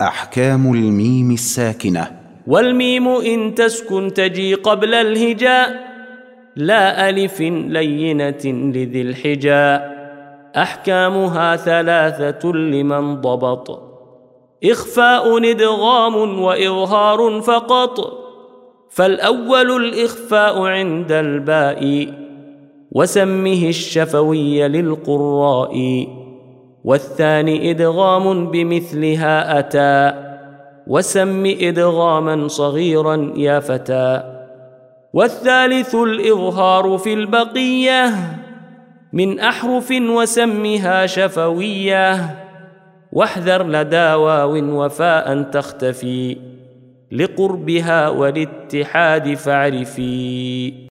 أحكام الميم الساكنة. والميم إن تسكن تجي قبل الهجاء لا ألف لينة لذي الحجاء. أحكامها ثلاثة لمن ضبط. إخفاء إدغام وإظهار فقط. فالأول الإخفاء عند الباء وسمه الشفوي للقراء. والثاني إدغام بمثلها أتى وسم إدغاما صغيرا يا فتى والثالث الإظهار في البقية من أحرف وسمها شفوية واحذر لدى واو وفاء تختفي لقربها والاتحاد فاعرفي